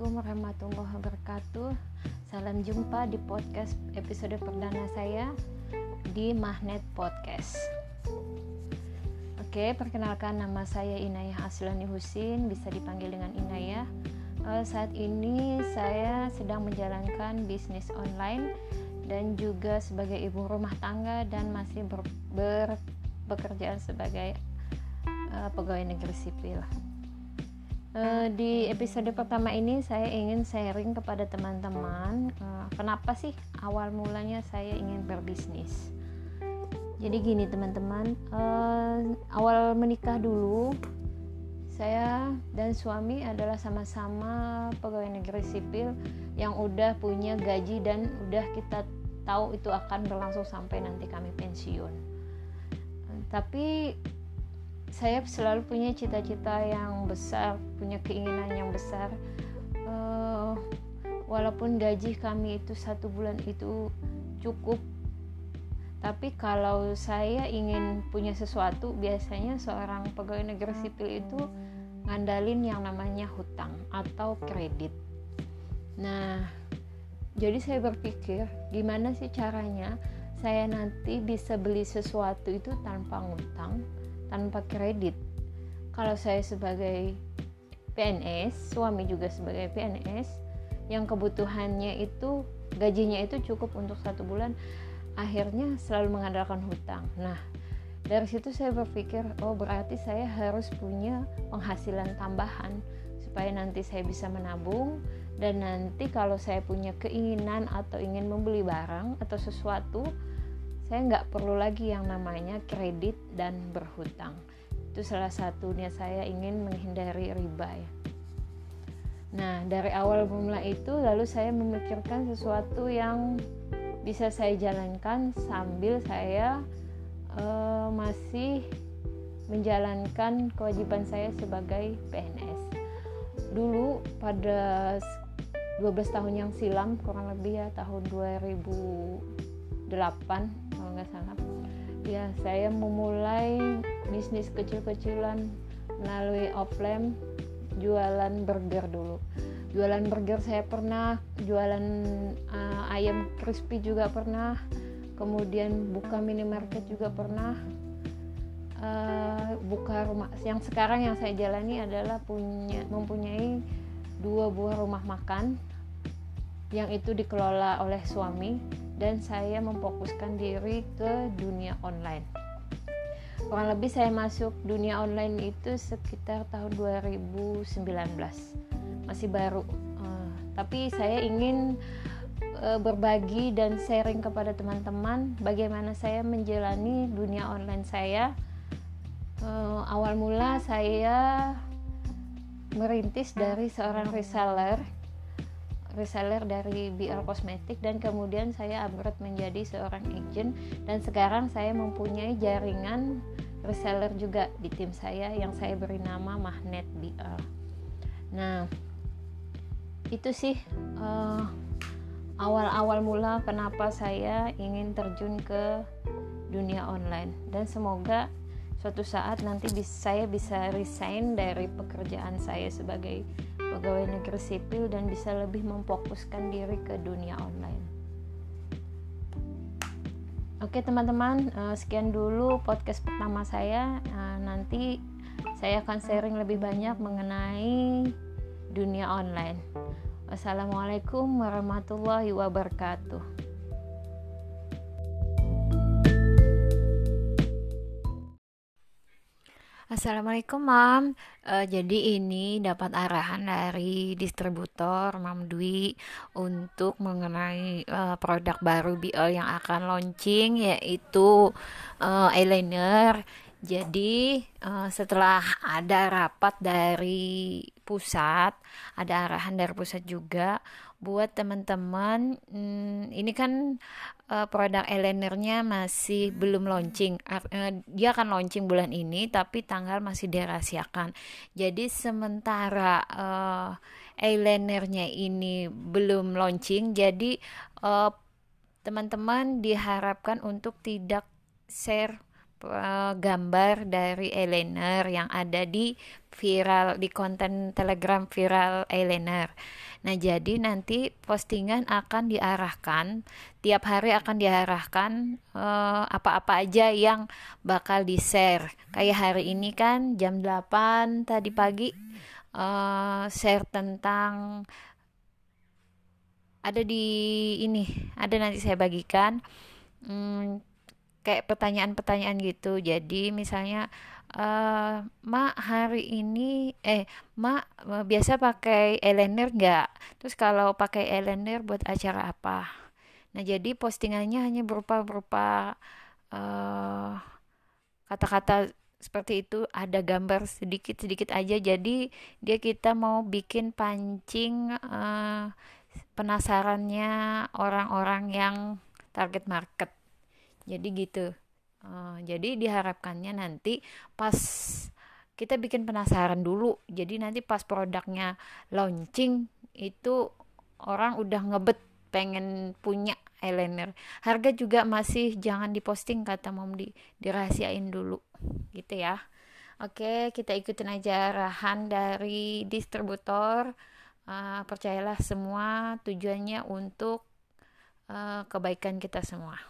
Assalamualaikum warahmatullahi wabarakatuh. Salam jumpa di podcast episode perdana saya di Magnet Podcast. Oke, perkenalkan nama saya Inayah Aslani Husin Bisa dipanggil dengan Inayah. Uh, Saat ini saya sedang menjalankan bisnis online Dan juga sebagai ibu rumah tangga Dan masih ber, ber, bekerjaan sebagai uh, pegawai negeri sipil Uh, di episode pertama ini saya ingin sharing kepada teman-teman uh, kenapa sih awal mulanya saya ingin berbisnis. Jadi gini teman-teman, uh, awal menikah dulu saya dan suami adalah sama-sama pegawai negeri sipil yang udah punya gaji dan udah kita tahu itu akan berlangsung sampai nanti kami pensiun. tapi saya selalu punya cita-cita yang besar, punya keinginan yang besar. Uh, walaupun gaji kami itu satu bulan itu cukup, tapi kalau saya ingin punya sesuatu, biasanya seorang pegawai negeri sipil itu ngandalin yang namanya hutang atau kredit. Nah, jadi saya berpikir gimana sih caranya saya nanti bisa beli sesuatu itu tanpa ngutang tanpa kredit. Kalau saya sebagai PNS, suami juga sebagai PNS, yang kebutuhannya itu gajinya itu cukup untuk satu bulan, akhirnya selalu mengandalkan hutang. Nah, dari situ saya berpikir, oh berarti saya harus punya penghasilan tambahan supaya nanti saya bisa menabung dan nanti kalau saya punya keinginan atau ingin membeli barang atau sesuatu saya nggak perlu lagi yang namanya kredit dan berhutang. Itu salah satunya saya ingin menghindari riba ya. Nah dari awal mula itu lalu saya memikirkan sesuatu yang bisa saya jalankan sambil saya uh, masih menjalankan kewajiban saya sebagai PNS dulu pada 12 tahun yang silam kurang lebih ya tahun 2008 kalau nggak salah. Ya saya memulai bisnis kecil-kecilan melalui offline jualan burger dulu. Jualan burger saya pernah jualan uh, ayam crispy juga pernah kemudian buka minimarket juga pernah. Uh, buka rumah yang sekarang yang saya jalani adalah punya mempunyai dua buah rumah makan yang itu dikelola oleh suami dan saya memfokuskan diri ke dunia online. Kurang lebih saya masuk dunia online itu sekitar tahun 2019. Masih baru. Uh, tapi saya ingin uh, berbagi dan sharing kepada teman-teman bagaimana saya menjalani dunia online saya. Uh, awal mula saya merintis dari seorang reseller reseller dari BL Kosmetik dan kemudian saya upgrade menjadi seorang agent dan sekarang saya mempunyai jaringan reseller juga di tim saya yang saya beri nama Magnet BL. Nah, itu sih eh, awal-awal mula kenapa saya ingin terjun ke dunia online dan semoga suatu saat nanti saya bisa resign dari pekerjaan saya sebagai pegawai negeri sipil dan bisa lebih memfokuskan diri ke dunia online. Oke teman-teman, eh, sekian dulu podcast pertama saya. Eh, nanti saya akan sharing lebih banyak mengenai dunia online. Wassalamualaikum warahmatullahi wabarakatuh. Assalamualaikum Mam. Uh, jadi ini dapat arahan dari distributor Mam Dwi untuk mengenai uh, produk baru BL yang akan launching yaitu uh, eyeliner. Jadi uh, setelah ada rapat dari pusat, ada arahan dari pusat juga buat teman-teman. Hmm, ini kan uh, produk eyelinernya masih belum launching. Uh, dia akan launching bulan ini tapi tanggal masih dirahasiakan. Jadi sementara uh, eyelinernya ini belum launching jadi uh, teman-teman diharapkan untuk tidak share uh, gambar dari eyeliner yang ada di viral di konten Telegram viral eyeliner. Nah, jadi nanti postingan akan diarahkan tiap hari akan diarahkan uh, apa-apa aja yang bakal di-share. Kayak hari ini kan jam 8 tadi pagi uh, share tentang ada di ini, ada nanti saya bagikan hmm, kayak pertanyaan-pertanyaan gitu. Jadi misalnya uh, mak hari ini eh mak eh, biasa pakai eyeliner nggak? Terus kalau pakai eyeliner buat acara apa? Nah jadi postingannya hanya berupa berupa uh, kata-kata seperti itu ada gambar sedikit-sedikit aja. Jadi dia kita mau bikin pancing uh, penasarannya orang-orang yang target market jadi gitu. Uh, jadi diharapkannya nanti pas kita bikin penasaran dulu. Jadi nanti pas produknya launching itu orang udah ngebet pengen punya eyeliner. Harga juga masih jangan diposting kata mom di. Dirahasiain dulu. Gitu ya. Oke kita ikutin aja arahan dari distributor. Uh, percayalah semua tujuannya untuk uh, kebaikan kita semua